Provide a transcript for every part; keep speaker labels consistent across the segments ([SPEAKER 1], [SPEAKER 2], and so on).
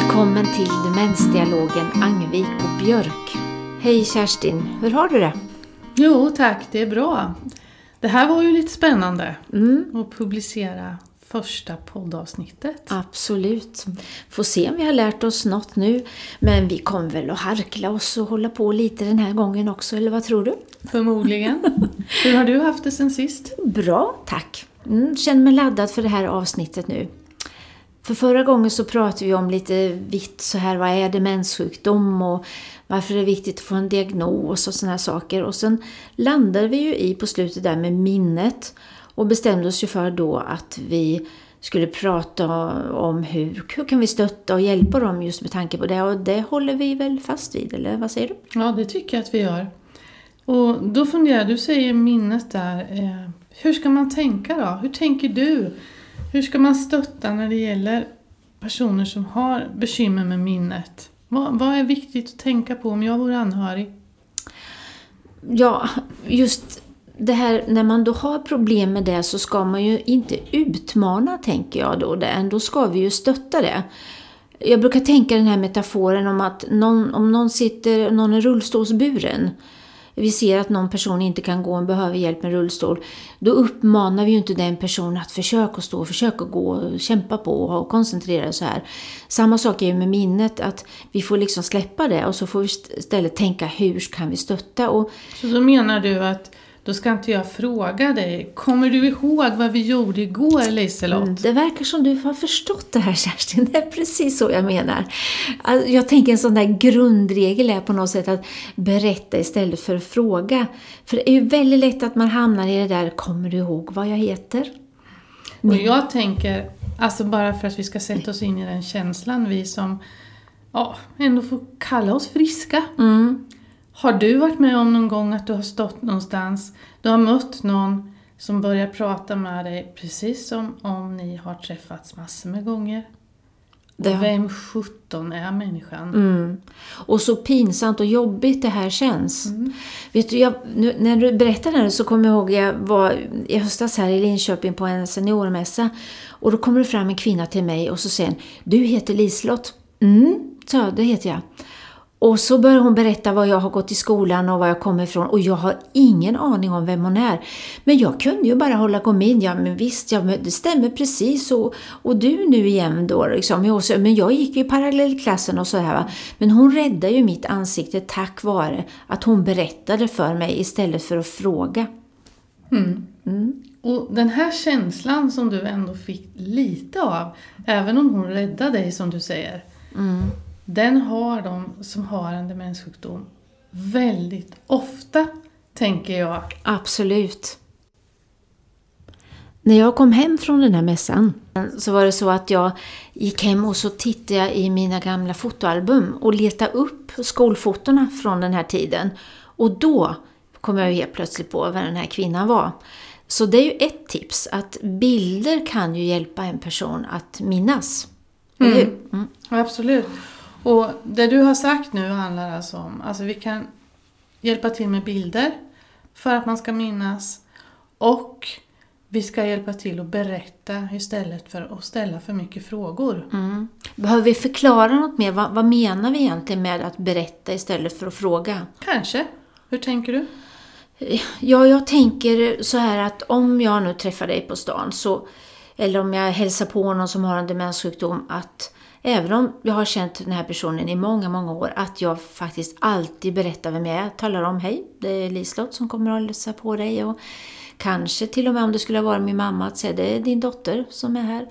[SPEAKER 1] Välkommen till Demensdialogen Angvik och Björk. Hej Kerstin, hur har du det?
[SPEAKER 2] Jo tack, det är bra. Det här var ju lite spännande
[SPEAKER 1] Mm,
[SPEAKER 2] att publicera första poddavsnittet.
[SPEAKER 1] absolut. Får se om vi har lärt oss något nu. Men vi kommer väl att harkla oss och hålla på lite den här gången också, eller vad tror du?
[SPEAKER 2] Förmodligen. Hur har du haft det sen sist?
[SPEAKER 1] Bra, tack. Mm, känner mig laddad för det här avsnittet nu. För förra gången så pratade vi om lite vitt så här, vad är demenssjukdom och varför det är viktigt att få en diagnos och sådana här saker. Och sen landade vi ju i på slutet där med minnet och bestämde oss ju för då att vi skulle prata om hur, hur kan vi stötta och hjälpa dem just med tanke på det och det håller vi väl fast vid, eller vad säger du?
[SPEAKER 2] Ja, det tycker jag att vi gör. Och då funderar jag, du säger minnet där. Eh, hur ska man tänka då? Hur tänker du? Hur ska man stötta när det gäller personer som har bekymmer med minnet? Vad, vad är viktigt att tänka på om jag vore anhörig?
[SPEAKER 1] Ja, just det här när man då har problem med det så ska man ju inte utmana, tänker jag då. Det, ändå ska vi ju stötta det. Jag brukar tänka den här metaforen om att någon, om någon sitter, någon är rullstolsburen, vi ser att någon person inte kan gå och behöver hjälp med rullstol, då uppmanar vi ju inte den personen att försöka stå, försöka gå, och kämpa på och koncentrera så här. Samma sak är ju med minnet, att vi får liksom släppa det och så får vi istället tänka hur kan vi stötta och
[SPEAKER 2] Så då menar du att då ska inte jag fråga dig, kommer du ihåg vad vi gjorde igår Liselott?
[SPEAKER 1] Mm, Det verkar som du har förstått det här Kerstin, det är precis så jag menar. Alltså, Jag tänker en sån där grundregel är på något sätt att berätta istället för att fråga. För det är ju väldigt lätt att man hamnar i det där, kommer du ihåg vad jag heter?
[SPEAKER 2] Och jag tänker, alltså bara för att vi ska sätta oss in i den känslan, vi som ja, ändå får kalla oss friska.
[SPEAKER 1] Mm.
[SPEAKER 2] Har du varit med om någon gång att du har stått någonstans, du har mött någon som börjar prata med dig precis som om ni har träffats massor med gånger?
[SPEAKER 1] Det
[SPEAKER 2] Och vem sjutton är människan?
[SPEAKER 1] Mm. Och så pinsamt och jobbigt det här känns. Vet du, jag, nu, när du berättade det så kommer jag ihåg jag var i höstas här i Linköping på en seniormässa. Och då kommer det fram en kvinna till mig och så säger hon, du heter Liselott. Mm, så det heter jag. Och så börjar hon berätta var jag har gått i skolan och var jag kommer ifrån och jag har ingen aning om vem hon är. Men jag kunde ju bara hålla kom in, ja men visst, ja, men det stämmer precis och, och du nu igen då liksom. Men jag gick ju i parallellklassen och så här va. Men hon räddade ju mitt ansikte tack vare att hon berättade för mig istället för att fråga.
[SPEAKER 2] Mm.
[SPEAKER 1] Mm.
[SPEAKER 2] Och den här känslan som du ändå fick lite av, även om hon räddade dig som du säger,
[SPEAKER 1] Mm.
[SPEAKER 2] Den har de som har en demenssjukdom väldigt ofta, tänker jag.
[SPEAKER 1] Absolut. När jag kom hem från den här mässan så var det så att jag gick hem och så tittade jag i mina gamla fotoalbum och letade upp skolfotona från den här tiden. Och då kom jag ju helt plötsligt på vem den här kvinnan var. Så det är ju ett tips, att bilder kan ju hjälpa en person att minnas.
[SPEAKER 2] Mm.
[SPEAKER 1] Mm.
[SPEAKER 2] Absolut. Och det du har sagt nu handlar alltså om, alltså vi kan hjälpa till med bilder för att man ska minnas och vi ska hjälpa till att berätta istället för att ställa för mycket frågor.
[SPEAKER 1] Mm. Behöver vi förklara något mer? Vad, vad menar vi egentligen med att berätta istället för att fråga?
[SPEAKER 2] Kanske. Hur tänker du?
[SPEAKER 1] Ja, jag tänker så här att om jag nu träffar dig på stan så, eller om jag hälsar på någon som har en demenssjukdom, att även om jag har känt den här personen i många, många år, att jag faktiskt alltid berättar vem jag är. Talar om, hej, det är Liselott som kommer att hälsa på dig och kanske till och med om det skulle ha varit min mamma, att säga det är din dotter som är här.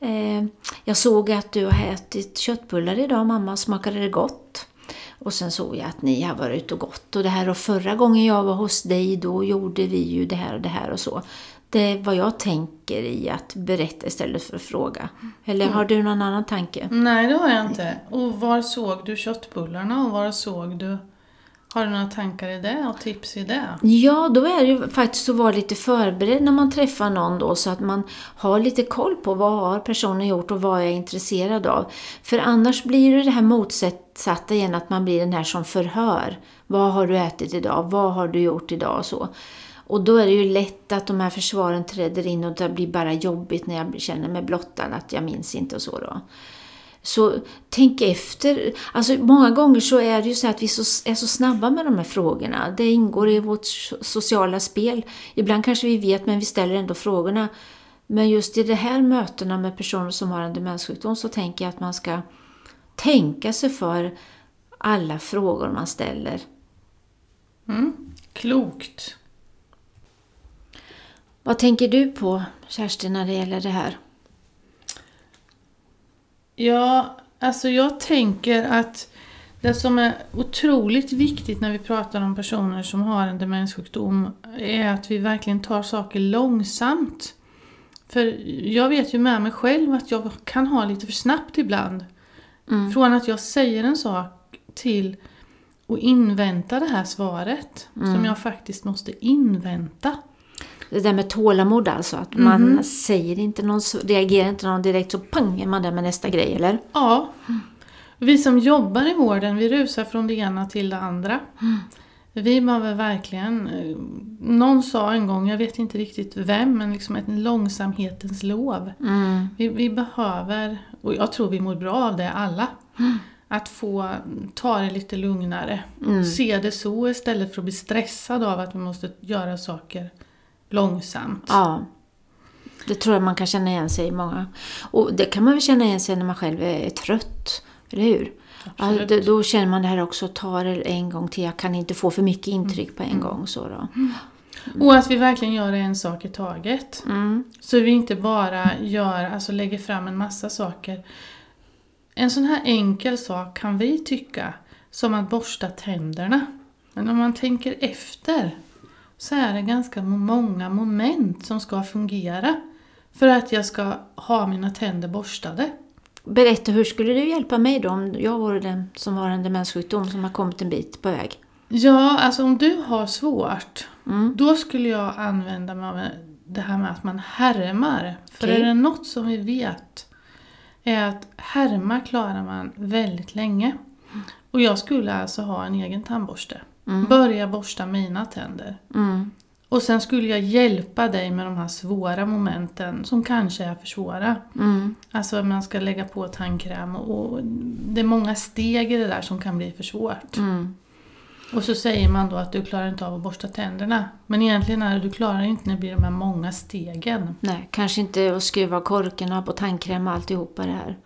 [SPEAKER 1] Eh, jag såg att du har ätit köttbullar idag mamma, smakade det gott? Och sen såg jag att ni har varit ute och gått och det här och förra gången jag var hos dig då gjorde vi ju det här och det här och så. Det är vad jag tänker i att berätta istället för att fråga. Eller har du någon annan tanke?
[SPEAKER 2] Nej, det har jag inte. Och var såg du köttbullarna och var såg du... Har du några tankar i det och tips i det?
[SPEAKER 1] Ja, då är det ju faktiskt att vara lite förberedd när man träffar någon då så att man har lite koll på vad har personen gjort och vad är jag intresserad av. För annars blir det det här motsatta igen att man blir den här som förhör. Vad har du ätit idag? Vad har du gjort idag? Och så. Och då är det ju lätt att de här försvaren träder in och det blir bara jobbigt när jag känner mig blottad att jag minns inte och så då. Så tänk efter. Alltså många gånger så är det ju så att vi så, är så snabba med de här frågorna. Det ingår i vårt sociala spel. Ibland kanske vi vet men vi ställer ändå frågorna. Men just i de här mötena med personer som har en demenssjukdom så tänker jag att man ska tänka sig för alla frågor man ställer.
[SPEAKER 2] Mm. Klokt.
[SPEAKER 1] Vad tänker du på Kerstin när det gäller det här?
[SPEAKER 2] Ja, alltså jag tänker att det som är otroligt viktigt när vi pratar om personer som har en demenssjukdom är att vi verkligen tar saker långsamt. För jag vet ju med mig själv att jag kan ha lite för snabbt ibland. Mm. Från att jag säger en sak till att invänta det här svaret mm. som jag faktiskt måste invänta.
[SPEAKER 1] Det där med tålamod alltså, att mm. man mhm. säger inte någon, reagerar inte någon direkt så pang är man där med nästa grej, eller?
[SPEAKER 2] Ja. Vi som jobbar i vården, vi rusar från det ena till det andra. Mm. Vi behöver verkligen, eh, någon sa en gång, jag vet inte riktigt vem, men liksom ett långsamhetens lov. Mm. Vi, vi, behöver, och jag tror vi mår bra av det alla, mm. att få ta det lite lugnare. Mm. Se det så istället för att bli stressad av att vi måste göra saker långsamt.
[SPEAKER 1] Ja. Det tror jag man kan känna igen sig i många. Och det kan man väl känna igen sig när man själv är trött, eller hur? Ja, det, då känner man det här också, ta det en gång till, jag kan inte få för mycket intryck på en mm. gång. Så då. Mm.
[SPEAKER 2] Och att vi verkligen gör en sak i taget. Mm. Så vi inte bara gör, alltså lägger fram en massa saker. En sån här enkel sak kan vi tycka, som att borsta tänderna. Men om man tänker efter så är det ganska många moment som ska fungera för att jag ska ha mina tänder borstade.
[SPEAKER 1] Berätta, hur skulle du hjälpa mig då om jag vore den som har en demenssjukdom som har kommit en bit på väg?
[SPEAKER 2] Ja, alltså om du har svårt, mm. då skulle jag använda mig av det här med att man härmar. För okay. är det något som vi vet är att härma klarar man väldigt länge. Och jag skulle alltså ha en egen tandborste. Mm. Börja borsta mina tänder. Mm. Och sen skulle jag hjälpa dig med de här svåra momenten som kanske är för svåra. Mm. Alltså man ska lägga på tandkräm och, det är många steg i det där som kan bli för svårt. Mm. Och så säger man då att du klarar inte av att borsta tänderna. Men egentligen är det du klarar inte när det blir de här många stegen.
[SPEAKER 1] Nej, kanske inte att skruva korken på tandkräm och alltihopa det här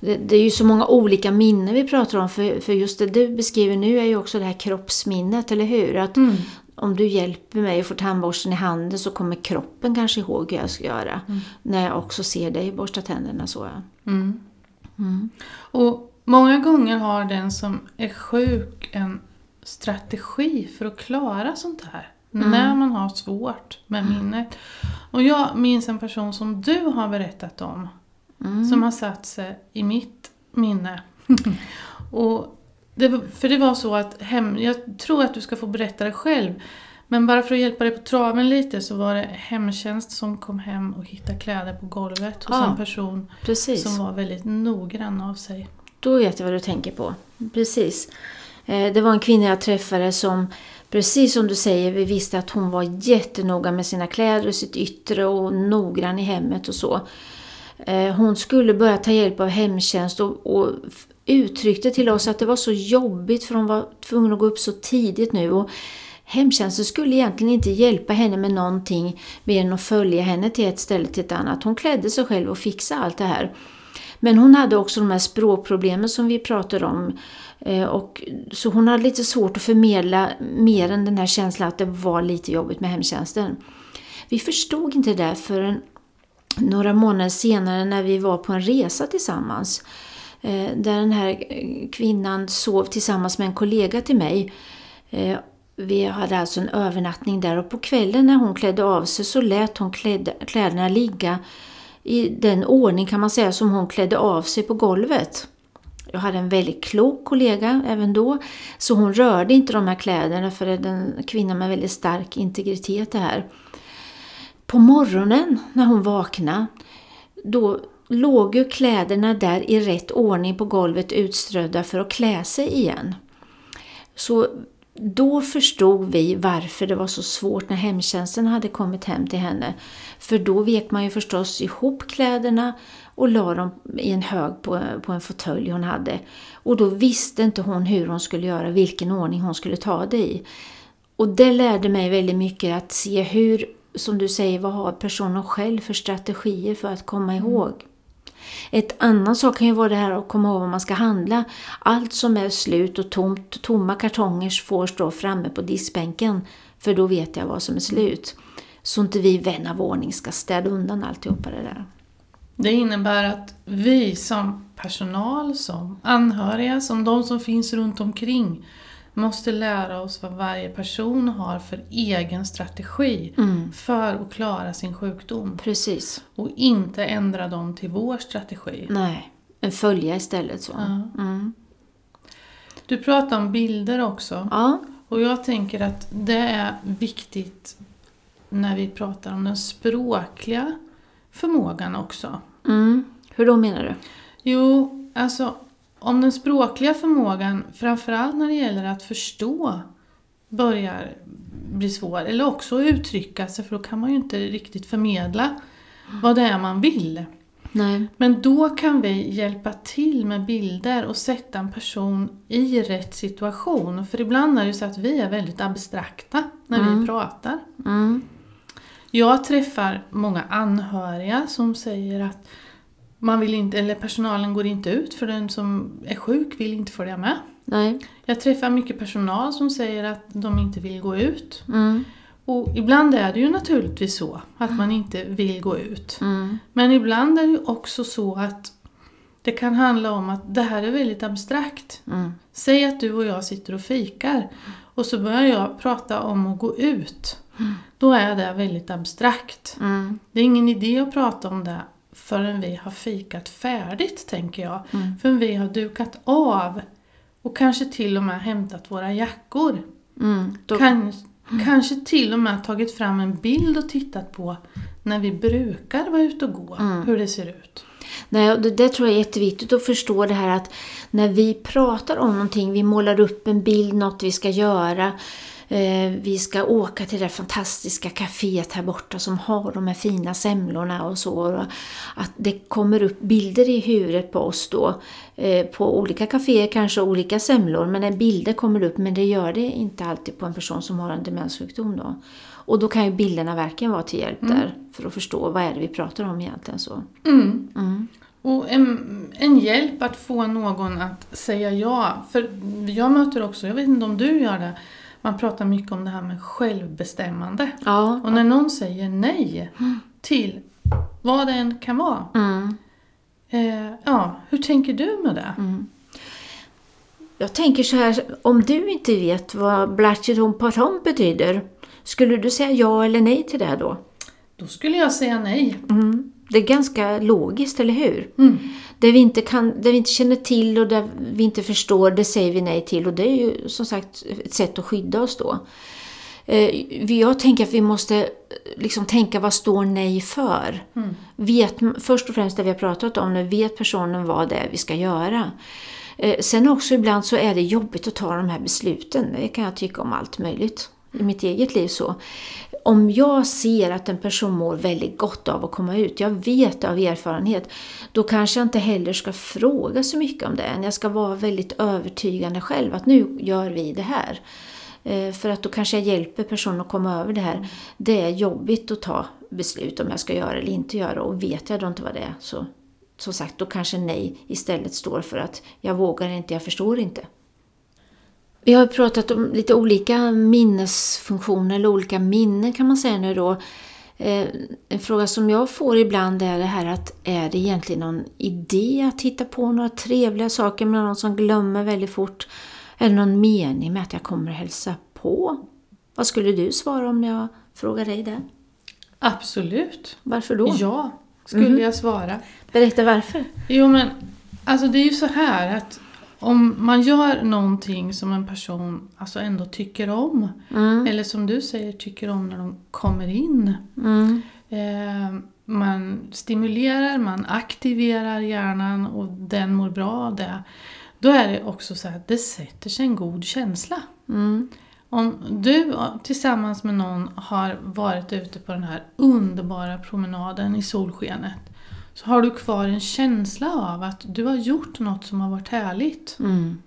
[SPEAKER 1] det, det, är ju så många olika minnen vi pratar om. För, för just det du beskriver nu är ju också det här kroppsminnet, eller hur? Att mm. om du hjälper mig att få tandborsten i handen så kommer kroppen kanske ihåg hur jag ska göra. Mm. När jag också ser dig borsta tänderna så.
[SPEAKER 2] Mm. mm. Och många gånger har den som är sjuk en strategi för att klara sånt här. Mm. När man har svårt med minnet. Och jag minns en person som du har berättat om mm. som har satt sig i mitt minne. och det, för det var så att, hem, jag tror att du ska få berätta det själv, men bara för att hjälpa dig på traven lite så var det hemtjänst som kom hem och hittade kläder på golvet hos ja, en person precis. som var väldigt noggrann av sig.
[SPEAKER 1] Då vet jag vad du tänker på. Precis. Eh, det var en kvinna jag träffade som, precis som du säger, vi visste att hon var jättenoga med sina kläder och sitt yttre och noggrann i hemmet och så. Eh, hon skulle börja ta hjälp av hemtjänst och, och uttryckte till oss att det var så jobbigt för hon var tvungen att gå upp så tidigt nu. Och Hemtjänsten skulle egentligen inte hjälpa henne med någonting mer än att följa henne till ett ställe till ett annat. Hon klädde sig själv och fixade allt det här. Men hon hade också de här språkproblemen som vi pratade om. Eh, och, så hon hade lite svårt att förmedla mer än den här känslan att det var lite jobbigt med hemtjänsten. Vi förstod inte det där förrän några månader senare när vi var på en resa tillsammans. Eh, där den här kvinnan sov tillsammans med en kollega till mig. Eh, vi hade alltså en övernattning där och på kvällen när hon klädde av sig så lät hon kläderna ligga i den ordning kan man säga som hon klädde av sig på golvet. Jag hade en väldigt klok kollega även då, så hon rörde inte de här kläderna för det är en kvinna med väldigt stark integritet det här. På morgonen när hon vaknade, då låg ju kläderna där i rätt ordning på golvet utströdda för att klä sig igen. Så då förstod vi varför det var så svårt när hemtjänsten hade kommit hem till henne. För då vek man ju förstås ihop kläderna och la dem i en hög på, på en fåtölj hon hade. Och då visste inte hon hur hon skulle göra, vilken ordning hon skulle ta det i. Och det lärde mig väldigt mycket att se hur, som du säger, vad har personen själv för strategier för att komma ihåg. Ett annan sak kan ju vara det här att komma ihåg vad man ska handla. Allt som är slut och tomt, tomma kartonger får stå framme på diskbänken. För då vet jag vad som är slut. Så inte vi vän av ordning ska städa undan alltihopa det där.
[SPEAKER 2] Det innebär att vi som personal, som anhöriga, som de som finns runt omkring måste lära oss vad varje person har för egen strategi
[SPEAKER 1] Mm.
[SPEAKER 2] för att klara sin sjukdom.
[SPEAKER 1] Precis.
[SPEAKER 2] Och inte ändra dem till vår strategi.
[SPEAKER 1] Nej, en följa istället så.
[SPEAKER 2] Ja.
[SPEAKER 1] Mm.
[SPEAKER 2] Du pratar om bilder också.
[SPEAKER 1] Ja.
[SPEAKER 2] Och jag tänker att det är viktigt när vi pratar om den språkliga förmågan också.
[SPEAKER 1] Mm. Hur då menar du?
[SPEAKER 2] Jo, alltså om den språkliga förmågan, framförallt när det gäller att förstå, börjar bli svår, eller också uttrycka sig, för då kan man ju inte riktigt förmedla vad det är man vill.
[SPEAKER 1] Nej.
[SPEAKER 2] Men då kan vi hjälpa till med bilder och sätta en person i rätt situation. För ibland är det ju så att vi är väldigt abstrakta när
[SPEAKER 1] Mm.
[SPEAKER 2] vi pratar.
[SPEAKER 1] Mm.
[SPEAKER 2] Jag träffar många anhöriga som säger att man vill inte, eller personalen går inte ut för den som är sjuk vill inte följa med.
[SPEAKER 1] Nej.
[SPEAKER 2] Jag träffar mycket personal som säger att de inte vill gå ut.
[SPEAKER 1] Mm.
[SPEAKER 2] Och ibland är det ju naturligtvis så att man inte vill gå ut.
[SPEAKER 1] Mm.
[SPEAKER 2] Men ibland är det ju också så att det kan handla om att det här är väldigt abstrakt.
[SPEAKER 1] Mm.
[SPEAKER 2] Säg att du och jag sitter och fikar och så börjar jag prata om att gå ut. Då är det väldigt abstrakt.
[SPEAKER 1] Mm.
[SPEAKER 2] Det är ingen idé att prata om det förrän vi har fikat färdigt, tänker jag.
[SPEAKER 1] Mm.
[SPEAKER 2] Förrän vi har dukat av och kanske till och med hämtat våra jackor.
[SPEAKER 1] Mm. Då,
[SPEAKER 2] Kan, Kanske till och med tagit fram en bild och tittat på när vi brukar vara ute och gå,
[SPEAKER 1] Mm.
[SPEAKER 2] hur det ser ut.
[SPEAKER 1] Nej, det, det tror jag är jätteviktigt att förstå det här att när vi pratar om någonting, vi målar upp en bild, något vi ska göra. Eh, vi ska åka till det fantastiska kaféet här borta som har de här fina semlorna och så. Att det kommer upp bilder i huvudet på oss då. Eh, på olika kaféer kanske olika semlor, men bilder kommer upp, men det gör det inte alltid på en person som har en demenssjukdom då. Och då kan ju bilderna verkligen vara till hjälp där för att förstå vad är det vi pratar om egentligen. så.
[SPEAKER 2] Mm.
[SPEAKER 1] Mm.
[SPEAKER 2] Och en, en hjälp att få någon att säga ja. För jag möter också, jag vet inte om du gör det, man pratar mycket om det här med självbestämmande.
[SPEAKER 1] Ja,
[SPEAKER 2] Och när någon säger nej till vad det än kan vara.
[SPEAKER 1] Mm.
[SPEAKER 2] Eh, ja, hur tänker du med det?
[SPEAKER 1] Jag tänker så här, om du inte vet vad Blatcheton Paton betyder, skulle du säga ja eller nej till det då?
[SPEAKER 2] Då skulle jag säga nej.
[SPEAKER 1] Mm. Det är ganska logiskt, eller hur?
[SPEAKER 2] Mm.
[SPEAKER 1] Det vi, inte kan, det vi inte känner till och det vi inte förstår, det säger vi nej till. Och det är ju som sagt ett sätt att skydda oss då. Eh, Jag tänker att vi måste eh, liksom tänka vad står nej för?
[SPEAKER 2] Mm.
[SPEAKER 1] Vet, först och främst det vi har pratat om nu, vet personen vad det är vi ska göra? Eh, Sen också ibland så är det jobbigt att ta de här besluten. Det kan jag tycka om allt möjligt i mitt eget liv. så. Om jag ser att en person mår väldigt gott av att komma ut, jag vet av erfarenhet, då kanske jag inte heller ska fråga så mycket om det. än Jag ska vara väldigt övertygande själv att nu gör vi det här. Eh, För att då kanske jag hjälper personen att komma över det här. Det är jobbigt att ta beslut om jag ska göra eller inte göra och vet jag då inte vad det är så som sagt då kanske nej istället står för att jag vågar inte, jag förstår inte. Vi har pratat om lite olika minnesfunktioner eller olika minnen kan man säga nu då. Eh, En fråga som jag får ibland är det här att är det egentligen någon idé att hitta på några trevliga saker med någon som glömmer väldigt fort? Är det någon mening med att jag kommer hälsa på? Vad skulle du svara om jag frågar dig det?
[SPEAKER 2] Absolut.
[SPEAKER 1] Varför då?
[SPEAKER 2] Ja, skulle
[SPEAKER 1] Mhm.
[SPEAKER 2] jag svara.
[SPEAKER 1] Berätta varför.
[SPEAKER 2] Jo men, alltså det är ju så här att om man gör någonting som en person alltså ändå tycker om,
[SPEAKER 1] Mm.
[SPEAKER 2] eller som du säger tycker om när de kommer in.
[SPEAKER 1] Mm.
[SPEAKER 2] Eh, man stimulerar, man aktiverar hjärnan och den mår bra av det. Då är det också så att det sätter sig en god känsla.
[SPEAKER 1] Mm.
[SPEAKER 2] Om du tillsammans med någon har varit ute på den här underbara promenaden i solskenet så har du kvar en känsla av att du har gjort något som har varit härligt.
[SPEAKER 1] Mm.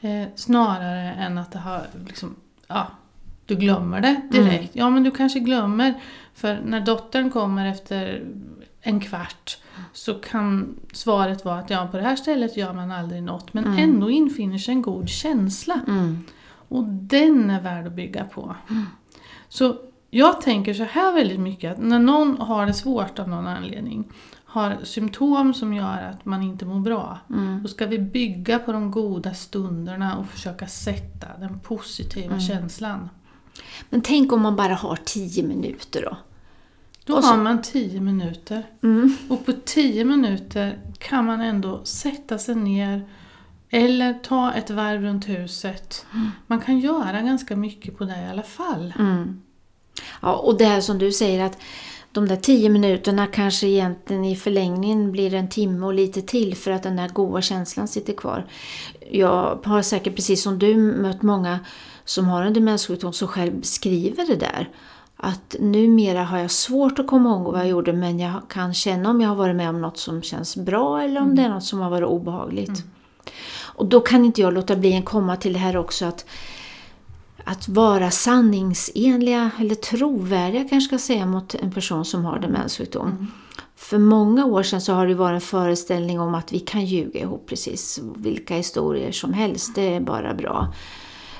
[SPEAKER 2] Eh, snarare än att det har liksom, ja, du glömmer det direkt.
[SPEAKER 1] Mm.
[SPEAKER 2] Ja men du kanske glömmer, för när dottern kommer efter en kvart så kan svaret vara att ja, på det här stället gör man aldrig något. Men
[SPEAKER 1] Mm.
[SPEAKER 2] ändå infinner sig en god känsla.
[SPEAKER 1] Mm.
[SPEAKER 2] Och den är värd att bygga på. Så jag tänker så här väldigt mycket att när någon har det svårt av någon anledning, har symptom som gör att man inte mår bra,
[SPEAKER 1] Mm.
[SPEAKER 2] då ska vi bygga på de goda stunderna och försöka sätta den positiva
[SPEAKER 1] Mm.
[SPEAKER 2] känslan.
[SPEAKER 1] Men tänk om man bara har tio minuter då?
[SPEAKER 2] Då
[SPEAKER 1] så-
[SPEAKER 2] har man 10 minuter.
[SPEAKER 1] Mm.
[SPEAKER 2] Och på 10 minuter kan man ändå sätta sig ner eller ta ett varv runt huset. Man kan göra ganska mycket på det i alla fall.
[SPEAKER 1] Mm. Ja, och det här som du säger att de där tio minuterna kanske egentligen i förlängningen blir en timme och lite till för att den där goda känslan sitter kvar. Jag har säkert precis som du mött många som har en demenssjukdom som själv skriver det där. Att numera har jag svårt att komma ihåg vad jag gjorde men jag kan känna om jag har varit med om något som känns bra eller om det är något som har varit obehagligt. Och då kan inte jag låta bli att komma till det här också att att vara sanningsenliga eller trovärdiga kanske ska säga mot en person som har demenssjukdom. För många år sedan så har det varit en föreställning om att vi kan ljuga ihop precis vilka historier som helst. Det är bara bra.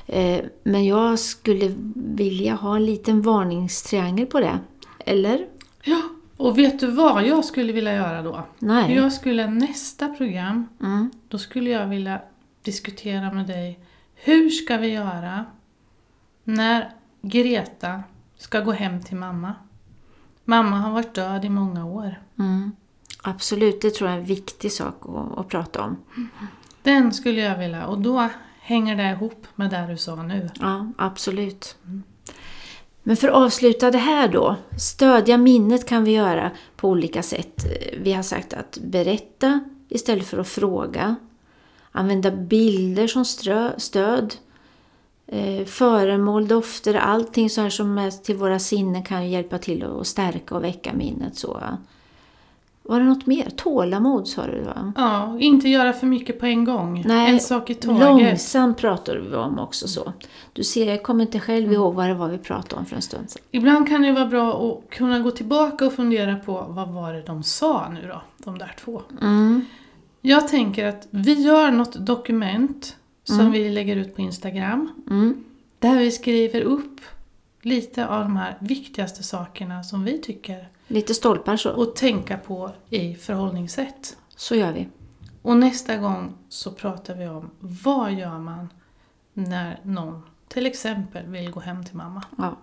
[SPEAKER 1] Eh, Men jag skulle vilja ha en liten varningstriangel på det. Eller?
[SPEAKER 2] Ja, och vet du vad jag skulle vilja göra då?
[SPEAKER 1] Nej.
[SPEAKER 2] Jag skulle nästa program,
[SPEAKER 1] Mm.
[SPEAKER 2] då skulle jag vilja diskutera med dig hur ska vi göra när Greta ska gå hem till mamma? Mamma har varit död i många år.
[SPEAKER 1] Mm. Absolut, det tror jag är en viktig sak att, att prata om.
[SPEAKER 2] Den skulle jag vilja, och då hänger det ihop med det du sa nu.
[SPEAKER 1] Ja, absolut. Men för att avsluta det här då. Stödja minnet kan vi göra på olika sätt. Vi har sagt att berätta istället för att fråga. Använda bilder som stöd. Eh, föremål, dofter, allting så här som är till våra sinnen kan ju hjälpa till att stärka och väcka minnet. Så. Var det något mer? Tålamod sa du va?
[SPEAKER 2] Ja, inte göra för mycket på en gång.
[SPEAKER 1] Nej,
[SPEAKER 2] en sak i taget.
[SPEAKER 1] Långsamt pratar vi om också så. Du ser, jag kommer inte själv ihåg vad det var vi pratade om för en stund sedan.
[SPEAKER 2] Ibland kan det vara bra att kunna gå tillbaka och fundera på vad var det de sa nu då, de där två.
[SPEAKER 1] Mm.
[SPEAKER 2] Jag tänker att vi gör något dokument som
[SPEAKER 1] Mm.
[SPEAKER 2] vi lägger ut på Instagram.
[SPEAKER 1] Mm.
[SPEAKER 2] Där vi skriver upp lite av de här viktigaste sakerna som vi tycker
[SPEAKER 1] Lite stolpar så.
[SPEAKER 2] och tänka på i förhållningssätt.
[SPEAKER 1] Så gör vi.
[SPEAKER 2] Och nästa gång så pratar vi om vad gör man när någon till exempel vill gå hem till mamma.
[SPEAKER 1] Ja.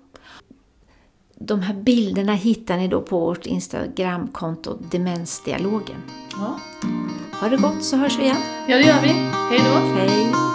[SPEAKER 1] De här bilderna hittar ni då på vårt Instagramkonto Demensdialogen.
[SPEAKER 2] Ja,
[SPEAKER 1] Ha det gott så hörs vi igen.
[SPEAKER 2] ja det gör vi. Hej då!
[SPEAKER 1] Hej!